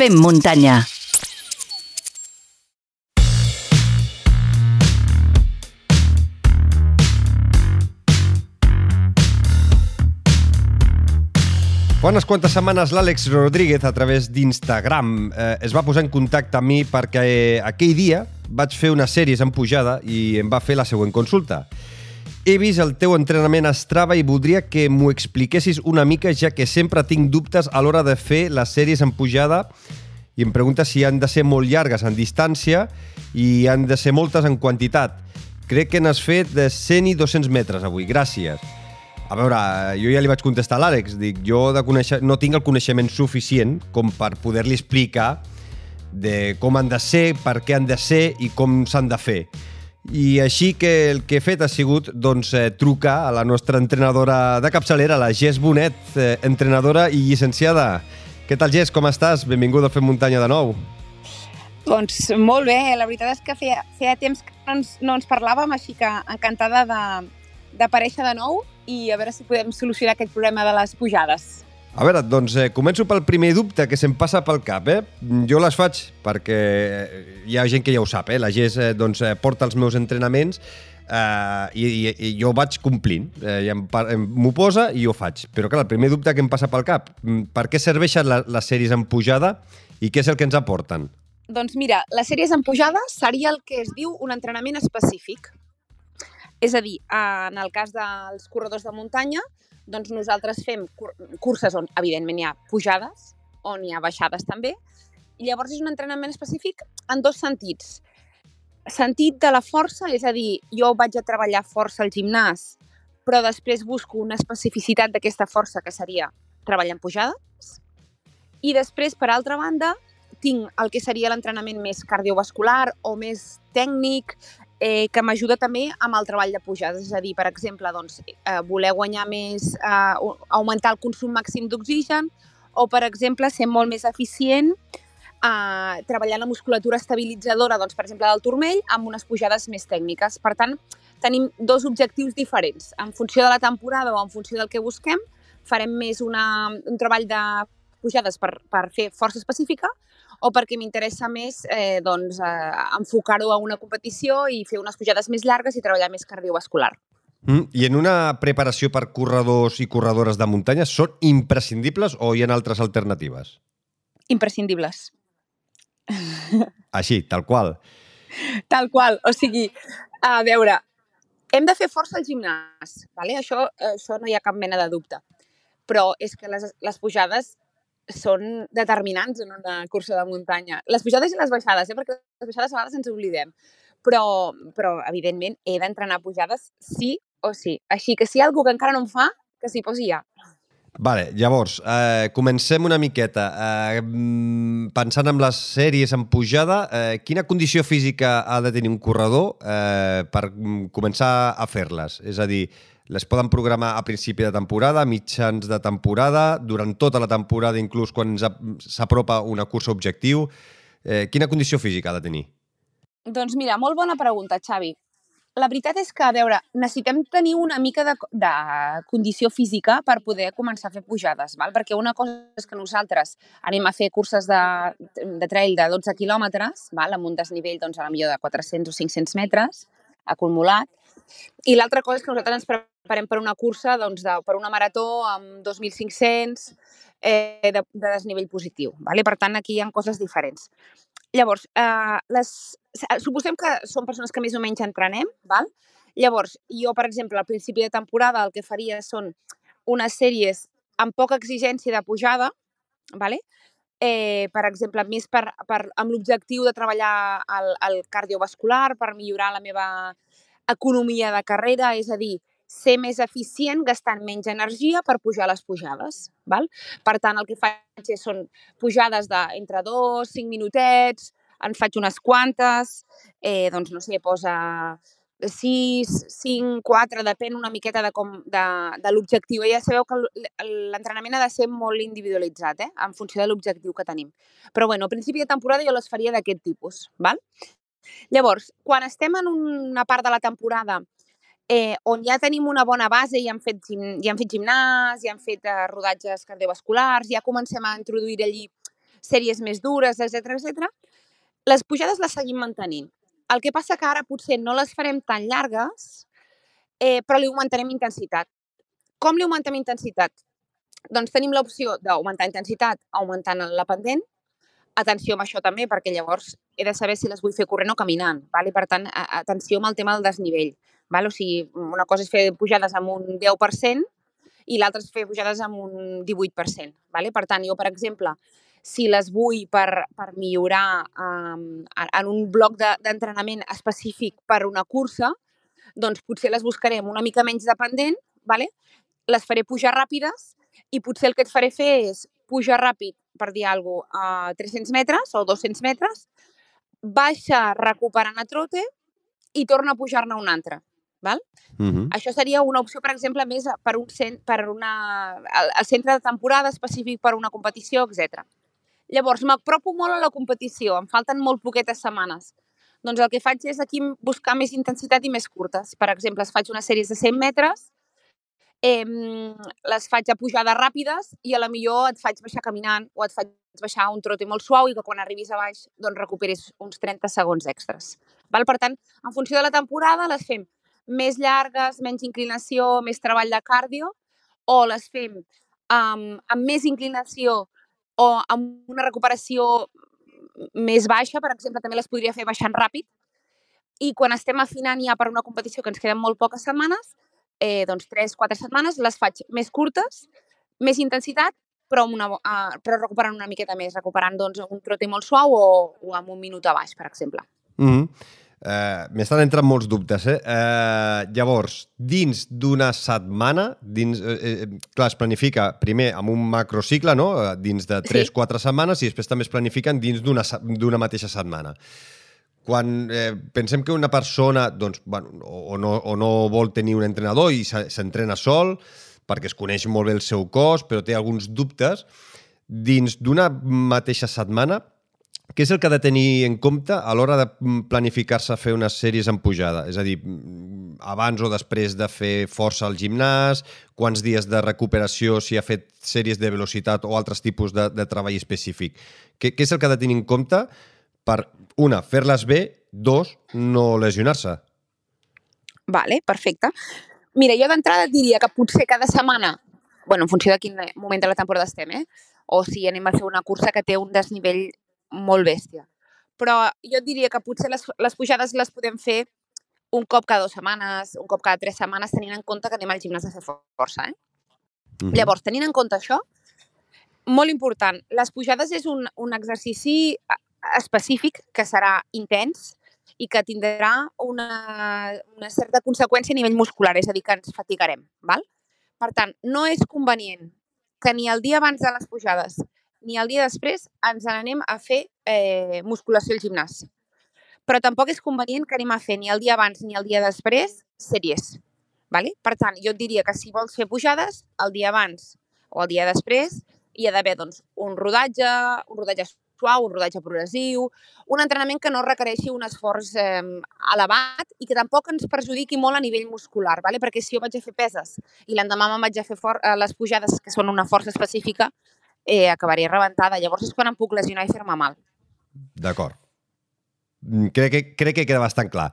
Fem muntanya. Fa unes quantes setmanes l'Àlex Rodríguez, a través d'Instagram, eh, es va posar en contacte amb mi perquè eh, aquell dia vaig fer una sèries en pujada i em va fer la següent consulta. He vist el teu entrenament a Strava i voldria que m'ho expliquessis una mica, ja que sempre tinc dubtes a l'hora de fer les sèries en pujada i em pregunta si han de ser molt llargues en distància i han de ser moltes en quantitat. Crec que n'has fet de 100 i 200 metres avui. Gràcies. A veure, jo ja li vaig contestar a l'Àlex, dic, jo de conèixer, no tinc el coneixement suficient com per poder-li explicar de com han de ser, per què han de ser i com s'han de fer. I així que el que he fet ha sigut doncs, eh, trucar a la nostra entrenadora de capçalera, la Gés Bonet, eh, entrenadora i llicenciada. Què tal, Gés? Com estàs? Benvinguda a Fem Muntanya de nou. Doncs molt bé, la veritat és que feia, feia temps que no ens, no ens parlàvem, així que encantada de, d'aparèixer de nou i a veure si podem solucionar aquest problema de les pujades. A veure, doncs eh, començo pel primer dubte que se'm passa pel cap. Eh? Jo les faig perquè hi ha gent que ja ho sap. Eh? La GES eh, doncs, eh, porta els meus entrenaments eh, i, i, i jo vaig complint. Eh, m'ho posa i jo faig. Però clar, el primer dubte que em passa pel cap, mm, per què serveixen la, les sèries en pujada i què és el que ens aporten? Doncs mira, les sèries en pujada seria el que es diu un entrenament específic. És a dir, en el cas dels corredors de muntanya, doncs nosaltres fem curses on, evidentment, hi ha pujades, on hi ha baixades també, i llavors és un entrenament específic en dos sentits. Sentit de la força, és a dir, jo vaig a treballar força al gimnàs, però després busco una especificitat d'aquesta força que seria treballar en pujades. I després, per altra banda, tinc el que seria l'entrenament més cardiovascular o més tècnic, eh, que m'ajuda també amb el treball de pujades. És a dir, per exemple, doncs, eh, voler guanyar més, eh, augmentar el consum màxim d'oxigen o, per exemple, ser molt més eficient eh, treballant la musculatura estabilitzadora, doncs, per exemple, del turmell, amb unes pujades més tècniques. Per tant, tenim dos objectius diferents. En funció de la temporada o en funció del que busquem, farem més una, un treball de pujades per, per fer força específica o perquè m'interessa més eh, doncs, eh, enfocar-ho a una competició i fer unes pujades més llargues i treballar més cardiovascular. Mm, I en una preparació per corredors i corredores de muntanya són imprescindibles o hi ha altres alternatives? Imprescindibles. Així, tal qual. Tal qual. O sigui, a veure, hem de fer força al gimnàs, vale? això, això no hi ha cap mena de dubte. Però és que les, les pujades són determinants en una cursa de muntanya. Les pujades i les baixades, eh? perquè les baixades a vegades ens oblidem. Però, però evidentment, he d'entrenar pujades sí o sí. Així que si hi ha algú que encara no em fa, que s'hi posi ja. Vale, llavors, eh, comencem una miqueta. Eh, pensant en les sèries en pujada, eh, quina condició física ha de tenir un corredor eh, per començar a fer-les? És a dir, les poden programar a principi de temporada, mitjans de temporada, durant tota la temporada, inclús quan s'apropa una cursa objectiu. Eh, quina condició física ha de tenir? Doncs mira, molt bona pregunta, Xavi. La veritat és que, a veure, necessitem tenir una mica de, de condició física per poder començar a fer pujades, val? perquè una cosa és que nosaltres anem a fer curses de, de trail de 12 quilòmetres, val? amb un desnivell doncs, a la millor de 400 o 500 metres acumulat, i l'altra cosa és que nosaltres ens preparem per una cursa, doncs, de, per una marató amb 2.500 eh, de, de desnivell positiu. Vale? Per tant, aquí hi ha coses diferents. Llavors, eh, les, suposem que són persones que més o menys entrenem, val? Llavors, jo, per exemple, al principi de temporada el que faria són unes sèries amb poca exigència de pujada, vale? eh, per exemple, més per, per, amb l'objectiu de treballar el, el cardiovascular, per millorar la meva economia de carrera, és a dir, ser més eficient gastant menys energia per pujar les pujades. Val? Per tant, el que faig és, són pujades d'entre dos, cinc minutets, en faig unes quantes, eh, doncs no sé, posa 6, 5, 4, depèn una miqueta de, com, de, de l'objectiu. Ja sabeu que l'entrenament ha de ser molt individualitzat, eh? en funció de l'objectiu que tenim. Però bueno, a principi de temporada jo les faria d'aquest tipus. Val? Llavors, quan estem en una part de la temporada eh, on ja tenim una bona base i hem fet, ja hem fet gimnàs, ja hem fet eh, rodatges cardiovasculars, ja comencem a introduir allí sèries més dures, etc etc. les pujades les seguim mantenint. El que passa que ara potser no les farem tan llargues, eh, però li augmentarem intensitat. Com li augmentem intensitat? Doncs tenim l'opció d'augmentar intensitat augmentant la pendent. Atenció amb això també, perquè llavors he de saber si les vull fer corrent o caminant. Val? I per tant, atenció amb el tema del desnivell. Val? O sigui, una cosa és fer pujades amb un 10% i l'altra és fer pujades amb un 18%. Val? Per tant, jo, per exemple, si les vull per, per millorar um, en un bloc d'entrenament de, específic per una cursa, doncs potser les buscaré amb una mica menys dependent, vale? les faré pujar ràpides i potser el que et faré fer és pujar ràpid, per dir alguna cosa, a 300 metres o 200 metres, baixa recuperant a trote i torna a pujar-ne un altre. Val? Uh -huh. Això seria una opció, per exemple, més per un cent, per una, el, el centre de temporada específic per una competició, etc. Llavors, m'apropo molt a la competició, em falten molt poquetes setmanes. Doncs el que faig és aquí buscar més intensitat i més curtes. Per exemple, es faig unes sèries de 100 metres, eh, les faig a pujades ràpides i a la millor et faig baixar caminant o et faig baixar un trote molt suau i que quan arribis a baix doncs recuperis uns 30 segons extras. Val? Per tant, en funció de la temporada les fem més llargues, menys inclinació, més treball de cardio, o les fem um, amb més inclinació o amb una recuperació més baixa, per exemple, també les podria fer baixant ràpid. I quan estem afinant ja per una competició que ens queden molt poques setmanes, eh, doncs 3-4 setmanes, les faig més curtes, més intensitat, però, amb una, uh, però recuperant una miqueta més, recuperant doncs, un trote molt suau o, o amb un minut a baix, per exemple. Mm -hmm. Uh, M'estan entrant molts dubtes, eh? Uh, llavors, dins d'una setmana, dins, uh, uh, clar, es planifica primer amb un macrocicle, no?, dins de 3-4 sí. setmanes, i després també es planifiquen dins d'una mateixa setmana. Quan eh, pensem que una persona doncs, bueno, o, no, o no vol tenir un entrenador i s'entrena sol, perquè es coneix molt bé el seu cos, però té alguns dubtes, dins d'una mateixa setmana, què és el que ha de tenir en compte a l'hora de planificar-se a fer unes sèries en pujada? És a dir, abans o després de fer força al gimnàs, quants dies de recuperació si ha fet sèries de velocitat o altres tipus de, de treball específic. Què, què és el que ha de tenir en compte per, una, fer-les bé, dos, no lesionar-se? Vale, perfecte. Mira, jo d'entrada diria que potser cada setmana, bueno, en funció de quin moment de la temporada estem, eh? o si anem a fer una cursa que té un desnivell molt bèstia. Però jo et diria que potser les, les pujades les podem fer un cop cada dues setmanes, un cop cada tres setmanes, tenint en compte que anem al gimnàs a fer força. Eh? Mm -hmm. Llavors, tenint en compte això, molt important, les pujades és un, un exercici específic que serà intens i que tindrà una, una certa conseqüència a nivell muscular, és a dir, que ens fatigarem. Val? Per tant, no és convenient que ni el dia abans de les pujades ni el dia després ens n'anem a fer eh, musculació al gimnàs. Però tampoc és convenient que anem a fer ni el dia abans ni el dia després sèries. Vale? Per tant, jo et diria que si vols fer pujades, el dia abans o el dia després hi ha d'haver doncs, un rodatge, un rodatge suau, un rodatge progressiu, un entrenament que no requereixi un esforç eh, elevat i que tampoc ens perjudiqui molt a nivell muscular, vale? perquè si jo vaig a fer peses i l'endemà me'n vaig a fer eh, les pujades, que són una força específica, eh, acabaria rebentada. Llavors és quan em puc lesionar i fer-me mal. D'acord. Mm, crec que, crec que queda bastant clar.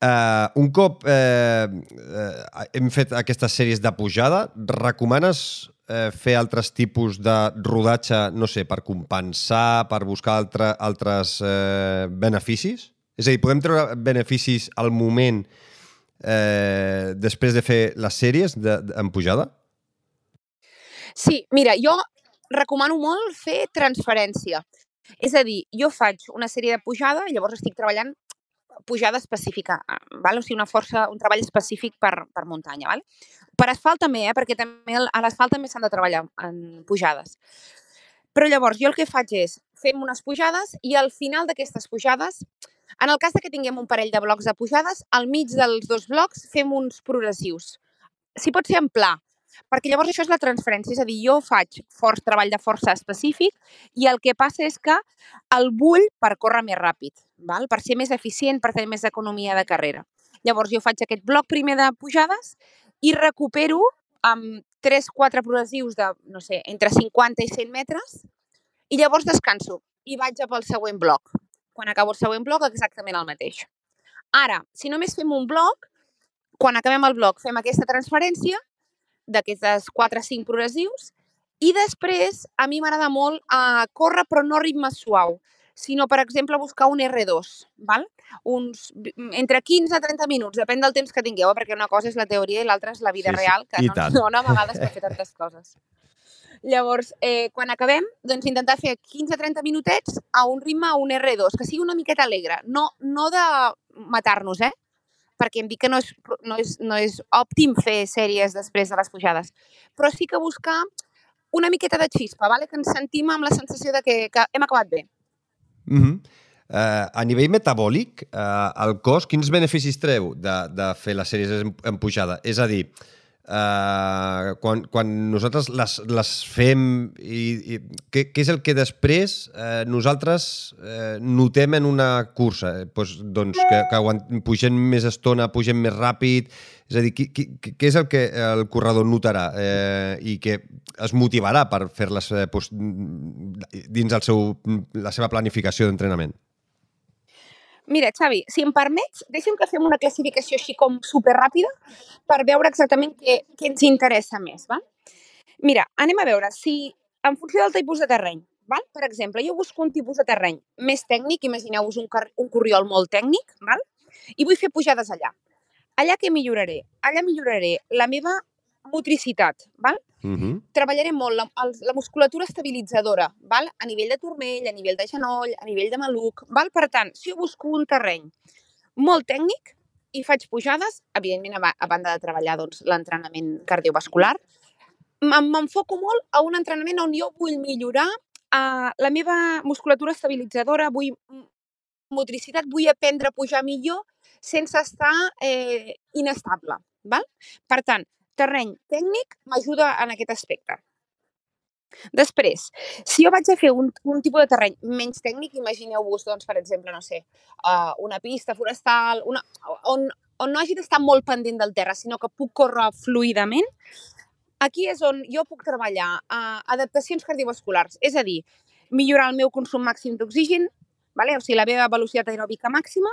Uh, un cop uh, uh, hem fet aquestes sèries de pujada, recomanes uh, fer altres tipus de rodatge, no sé, per compensar, per buscar altre, altres uh, beneficis? És a dir, podem treure beneficis al moment eh, després de fer les sèries de, de, en pujada? Sí, mira, jo recomano molt fer transferència. És a dir, jo faig una sèrie de pujada i llavors estic treballant pujada específica, val? o sigui, una força, un treball específic per, per muntanya. Val? Per asfalt també, eh? perquè també a l'asfalt també s'han de treballar en pujades. Però llavors jo el que faig és fem unes pujades i al final d'aquestes pujades, en el cas de que tinguem un parell de blocs de pujades, al mig dels dos blocs fem uns progressius. Si pot ser en pla, perquè llavors això és la transferència, és a dir, jo faig forç treball de força específic i el que passa és que el vull per córrer més ràpid, val? per ser més eficient, per tenir més economia de carrera. Llavors jo faig aquest bloc primer de pujades i recupero amb 3-4 progressius de, no sé, entre 50 i 100 metres i llavors descanso i vaig a pel següent bloc. Quan acabo el següent bloc, exactament el mateix. Ara, si només fem un bloc, quan acabem el bloc fem aquesta transferència d'aquestes 4 o 5 progressius i després a mi m'agrada molt uh, córrer però no ritme suau, sinó, per exemple, buscar un R2, val? uns, entre 15 a 30 minuts, depèn del temps que tingueu, eh, perquè una cosa és la teoria i l'altra és la vida Sí, real, que no ens dona a vegades per fer tantes coses. Llavors, eh, quan acabem, doncs intentar fer 15-30 minutets a un ritme, a un R2, que sigui una miqueta alegre, no, no de matar-nos, eh? Perquè em dic que no és, no, és, no és òptim fer sèries després de les pujades, però sí que buscar una miqueta de xispa, vale? que ens sentim amb la sensació de que, que hem acabat bé. Mm -hmm. uh, a nivell metabòlic, uh, el cos, quins beneficis treu de, de fer les sèries en, en pujada? És a dir, uh, quan, quan nosaltres les, les fem, i, i, què, què és el que després uh, nosaltres uh, notem en una cursa? Eh, pues, doncs que, que aguant, pugem més estona, pugem més ràpid... És a dir, què és el que el corredor notarà eh, i que es motivarà per fer-les eh, pues, dins el seu, la seva planificació d'entrenament? Mira, Xavi, si em permets, deixa'm que fem una classificació així com superràpida per veure exactament què, què ens interessa més. Val? Mira, anem a veure si en funció del tipus de terreny, val? per exemple, jo busco un tipus de terreny més tècnic, imagineu-vos un, un corriol molt tècnic, val? i vull fer pujades allà. Allà què milloraré? Allà milloraré la meva motricitat, val? Uh -huh. treballaré molt la, el, la musculatura estabilitzadora, val? a nivell de turmell, a nivell de genoll, a nivell de maluc. Val? Per tant, si jo busco un terreny molt tècnic i faig pujades, evidentment, a, a banda de treballar doncs, l'entrenament cardiovascular, m'en- m'enfoco molt a un entrenament on jo vull millorar uh, la meva musculatura estabilitzadora, vull motricitat, vull aprendre a pujar millor sense estar eh, inestable. Val? Per tant, terreny tècnic m'ajuda en aquest aspecte. Després, si jo vaig a fer un, un tipus de terreny menys tècnic, imagineu-vos, doncs, per exemple, no sé, uh, una pista forestal, una, on, on no hagi d'estar molt pendent del terra, sinó que puc córrer fluidament, aquí és on jo puc treballar uh, adaptacions cardiovasculars, és a dir, millorar el meu consum màxim d'oxigen, vale? o sigui, la meva velocitat aeròbica màxima,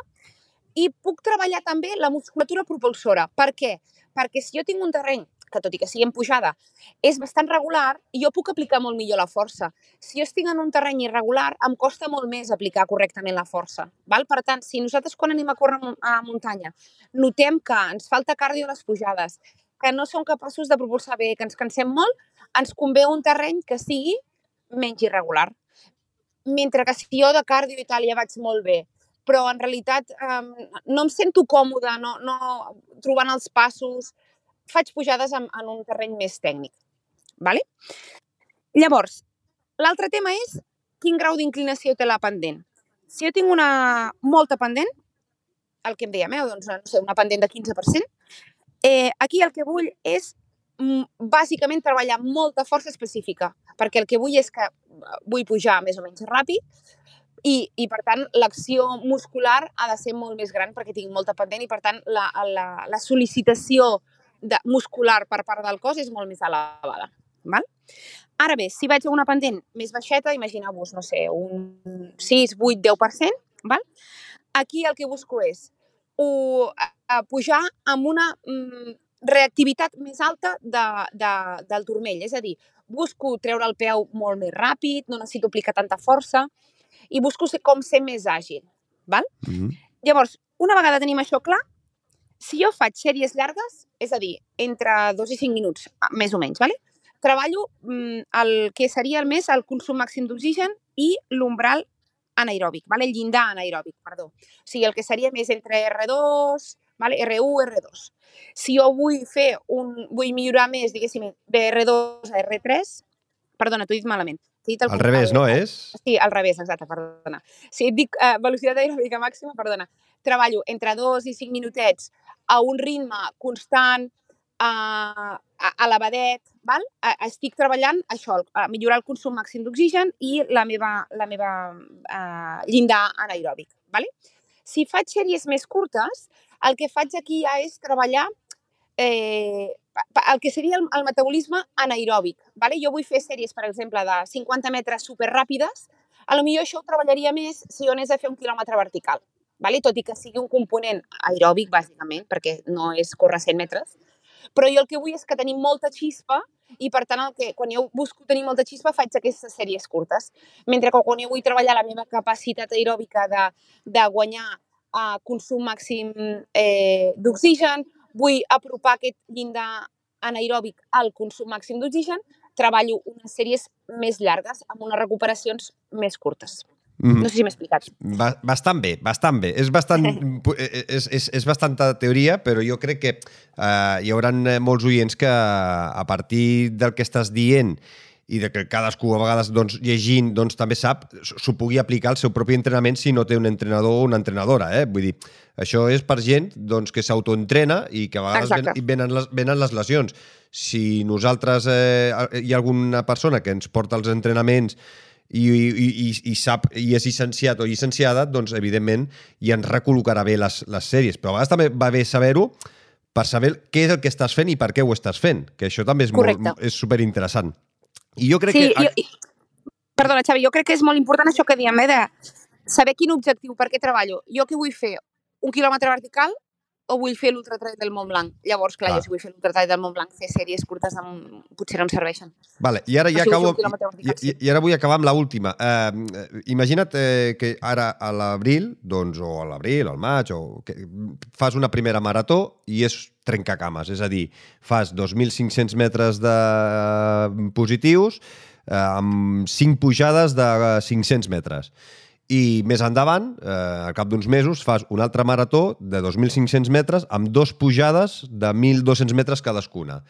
i puc treballar també la musculatura propulsora. Per què? Perquè si jo tinc un terreny que tot i que sigui en pujada, és bastant regular i jo puc aplicar molt millor la força. Si jo estic en un terreny irregular, em costa molt més aplicar correctament la força. Val? Per tant, si nosaltres quan anem a córrer a muntanya notem que ens falta cardio a les pujades, que no som capaços de propulsar bé, que ens cansem molt, ens convé un terreny que sigui menys irregular. Mentre que si jo de cardio i tal ja vaig molt bé, però en realitat um, no em sento còmoda, no, no, trobant els passos, faig pujades en, en un terreny més tècnic. Vale? Llavors, l'altre tema és quin grau d'inclinació té la pendent. Si jo tinc una molta pendent, el que em dèiem, eh, doncs, no sé, una pendent de 15%, eh, aquí el que vull és mm, bàsicament treballar molta força específica, perquè el que vull és que eh, vull pujar més o menys ràpid i, i per tant, l'acció muscular ha de ser molt més gran perquè tinc molta pendent i, per tant, la, la, la sol·licitació de, muscular per part del cos és molt més elevada. Val? Ara bé, si vaig a una pendent més baixeta, imagineu-vos, no sé, un 6, 8, 10%, val? aquí el que busco és o, a, pujar amb una mm, reactivitat més alta de, de, del turmell. És a dir, busco treure el peu molt més ràpid, no necessito aplicar tanta força i busco ser, com ser més àgil. Val? Mm -hmm. Llavors, una vegada tenim això clar, si jo faig sèries llargues, és a dir, entre 2 i 5 minuts, més o menys, vale? treballo mm, el que seria el més el consum màxim d'oxigen i l'umbral anaeròbic, vale? el llindar anaeròbic, perdó. O sigui, el que seria més entre R2, vale? R1, R2. Si jo vull fer un, vull millorar més, diguéssim, de R2 a R3, perdona, t'ho he dit malament. Dit el Al revés, no contrari. és? Sí, al revés, exacte, perdona. Si et dic uh, velocitat aeròbica màxima, perdona, treballo entre 2 i 5 minutets a un ritme constant, uh, elevadet, val? Uh, estic treballant això, a millorar el consum màxim d'oxigen i la meva, la meva uh, llindar anaeròbic. Vale? Si faig sèries més curtes, el que faig aquí ja és treballar eh, el que seria el, el metabolisme anaeròbic. Vale? Jo vull fer sèries, per exemple, de 50 metres superràpides, a lo millor això ho treballaria més si jo anés a fer un quilòmetre vertical, vale? tot i que sigui un component aeròbic, bàsicament, perquè no és córrer 100 metres, però jo el que vull és que tenim molta xispa i, per tant, el que, quan jo busco tenir molta xispa faig aquestes sèries curtes. Mentre que quan jo vull treballar la meva capacitat aeròbica de, de guanyar uh, consum màxim eh, d'oxigen, vull apropar aquest llindar anaeròbic al consum màxim d'oxigen, treballo unes sèries més llargues amb unes recuperacions més curtes. Mm. No sé si m'he explicat. Ba bastant bé, bastant bé. És, bastant, és, és, és bastanta teoria, però jo crec que uh, hi haurà molts oients que a partir del que estàs dient i de que cadascú a vegades doncs, llegint doncs, també sap, s'ho pugui aplicar al seu propi entrenament si no té un entrenador o una entrenadora. Eh? Vull dir, això és per gent doncs, que s'autoentrena i que a vegades ven, venen, les, venen les lesions. Si nosaltres, eh, hi ha alguna persona que ens porta els entrenaments i, i, i, i sap i és llicenciat o llicenciada, doncs evidentment i ens recol·locarà bé les, les sèries. Però a vegades també va bé saber-ho per saber què és el que estàs fent i per què ho estàs fent, que això també és, molt, és superinteressant. I jo crec sí, que... Jo, i, perdona, Xavi, jo crec que és molt important això que diem, eh, de saber quin objectiu, per què treballo. Jo què vull fer? Un quilòmetre vertical o vull fer l'ultratrail del Mont Blanc? Llavors, clar, ah. jo si vull fer l'ultratrail del Mont Blanc, fer sèries curtes amb... potser no em serveixen. Vale, i ara ja acabo... I, i, I ara vull acabar amb l'última. Uh, imagina't eh, que ara a l'abril, doncs, o a l'abril, al maig, o que fas una primera marató i és trencacames, és a dir, fas 2.500 metres de positius eh, amb 5 pujades de 500 metres. I més endavant, eh, al cap d'uns mesos, fas una altra marató de 2.500 metres amb dos pujades de 1.200 metres cadascuna.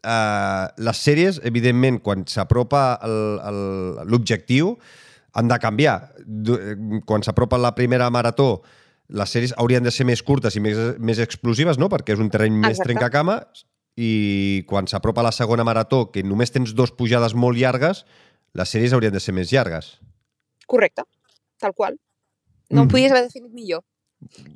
Eh, les sèries, evidentment, quan s'apropa l'objectiu, han de canviar. Quan s'apropa la primera marató, les sèries haurien de ser més curtes i més, més explosives, no? perquè és un terreny Exacte. més trencacama, i quan s'apropa la segona marató, que només tens dos pujades molt llargues, les sèries haurien de ser més llargues. Correcte, tal qual. No mm. ho podies haver definit millor.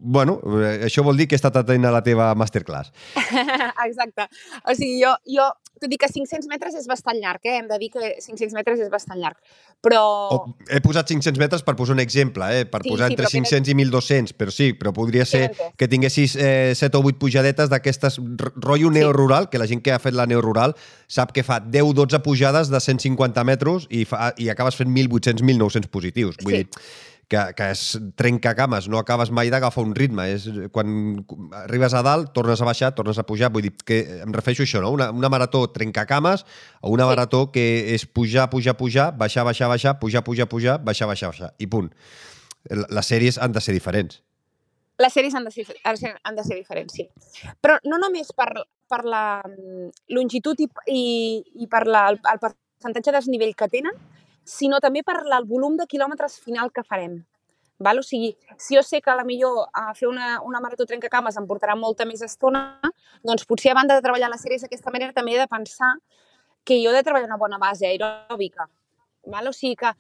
Bueno, eh, això vol dir que he estat atent a la teva masterclass. Exacte. O sigui, jo, jo tot i que 500 metres és bastant llarg, eh? hem de dir que 500 metres és bastant llarg, però... O, he posat 500 metres per posar un exemple, eh? per sí, posar sí, entre 500 que... i 1.200, però sí, però podria ser sí, que tinguessis eh, 7 o 8 pujadetes d'aquestes rotllo sí. neorural, que la gent que ha fet la neorural sap que fa 10-12 pujades de 150 metres i, fa, i acabes fent 1.800-1.900 positius. Vull sí. dir, que, que es trenca cames, no acabes mai d'agafar un ritme. És, quan arribes a dalt, tornes a baixar, tornes a pujar. Vull dir que em refereixo a això, no? Una, una marató trencacames o una marató que és pujar, pujar, pujar, baixar, baixar, baixar, pujar, pujar, pujar, baixar, baixar, baixar. I punt. Les sèries han de ser diferents. Les sèries han de ser, han de ser diferents, sí. Però no només per, per la mm, longitud i, i, i per la, el, el percentatge de desnivell que tenen, sinó també per el volum de quilòmetres final que farem. Val? O sigui, si jo sé que a la millor a fer una, una marató trencacames em portarà molta més estona, doncs potser a banda de treballar les sèries d'aquesta manera també he de pensar que jo he de treballar una bona base aeròbica. Val? O sigui que,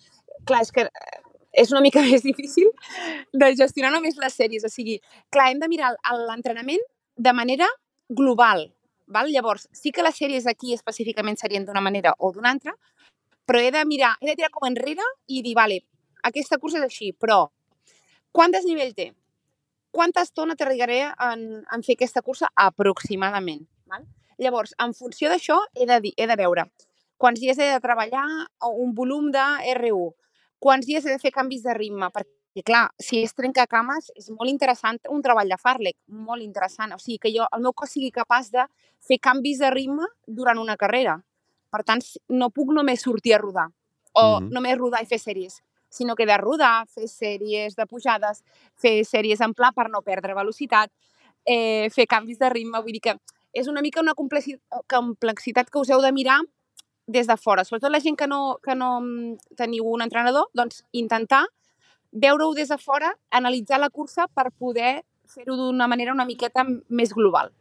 clar, és que eh, és una mica més difícil de gestionar només les sèries. O sigui, clar, hem de mirar l'entrenament de manera global. Val? Llavors, sí que les sèries aquí específicament serien d'una manera o d'una altra, però he de mirar, he de tirar com enrere i dir, vale, aquesta cursa és així, però quant desnivell té? Quanta estona trigaré en, en fer aquesta cursa aproximadament? Val? Llavors, en funció d'això, he, de, he de veure quants dies he de treballar un volum de R1, quants dies he de fer canvis de ritme, perquè clar, si és trencacames, és molt interessant un treball de Farlek, molt interessant. O sigui, que jo, el meu cos sigui capaç de fer canvis de ritme durant una carrera. Per tant, no puc només sortir a rodar o mm -hmm. només rodar i fer sèries, sinó que de rodar, fer sèries de pujades, fer sèries en pla per no perdre velocitat, eh, fer canvis de ritme, vull dir que és una mica una complexitat que us heu de mirar des de fora. Sobretot la gent que no, que no mm, teniu un entrenador, doncs intentar veure-ho des de fora, analitzar la cursa per poder fer-ho d'una manera una miqueta més global.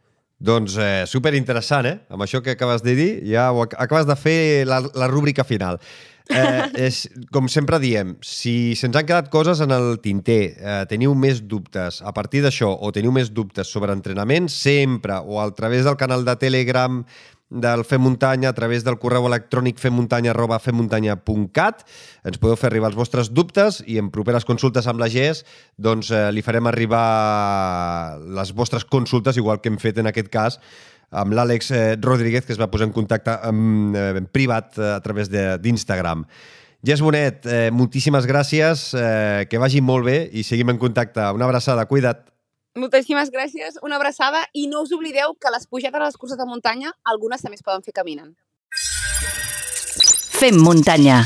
Doncs eh, superinteressant, eh? Amb això que acabes de dir, ja ho ac acabes de fer la, la rúbrica final. Eh, és, com sempre diem, si se'ns han quedat coses en el tinter, eh, teniu més dubtes a partir d'això o teniu més dubtes sobre entrenament, sempre o a través del canal de Telegram del Fem Muntanya a través del correu electrònic femmuntanya arroba femmuntanya.cat. Ens podeu fer arribar els vostres dubtes i en properes consultes amb la GES doncs, eh, li farem arribar les vostres consultes, igual que hem fet en aquest cas amb l'Àlex eh, Rodríguez, que es va posar en contacte amb, eh, en privat eh, a través d'Instagram. Jess Bonet, eh, moltíssimes gràcies, eh, que vagi molt bé i seguim en contacte. Una abraçada, cuida't. Moltíssimes gràcies, una abraçada i no us oblideu que les pujades a les curses de muntanya algunes també es poden fer caminant. Fem muntanya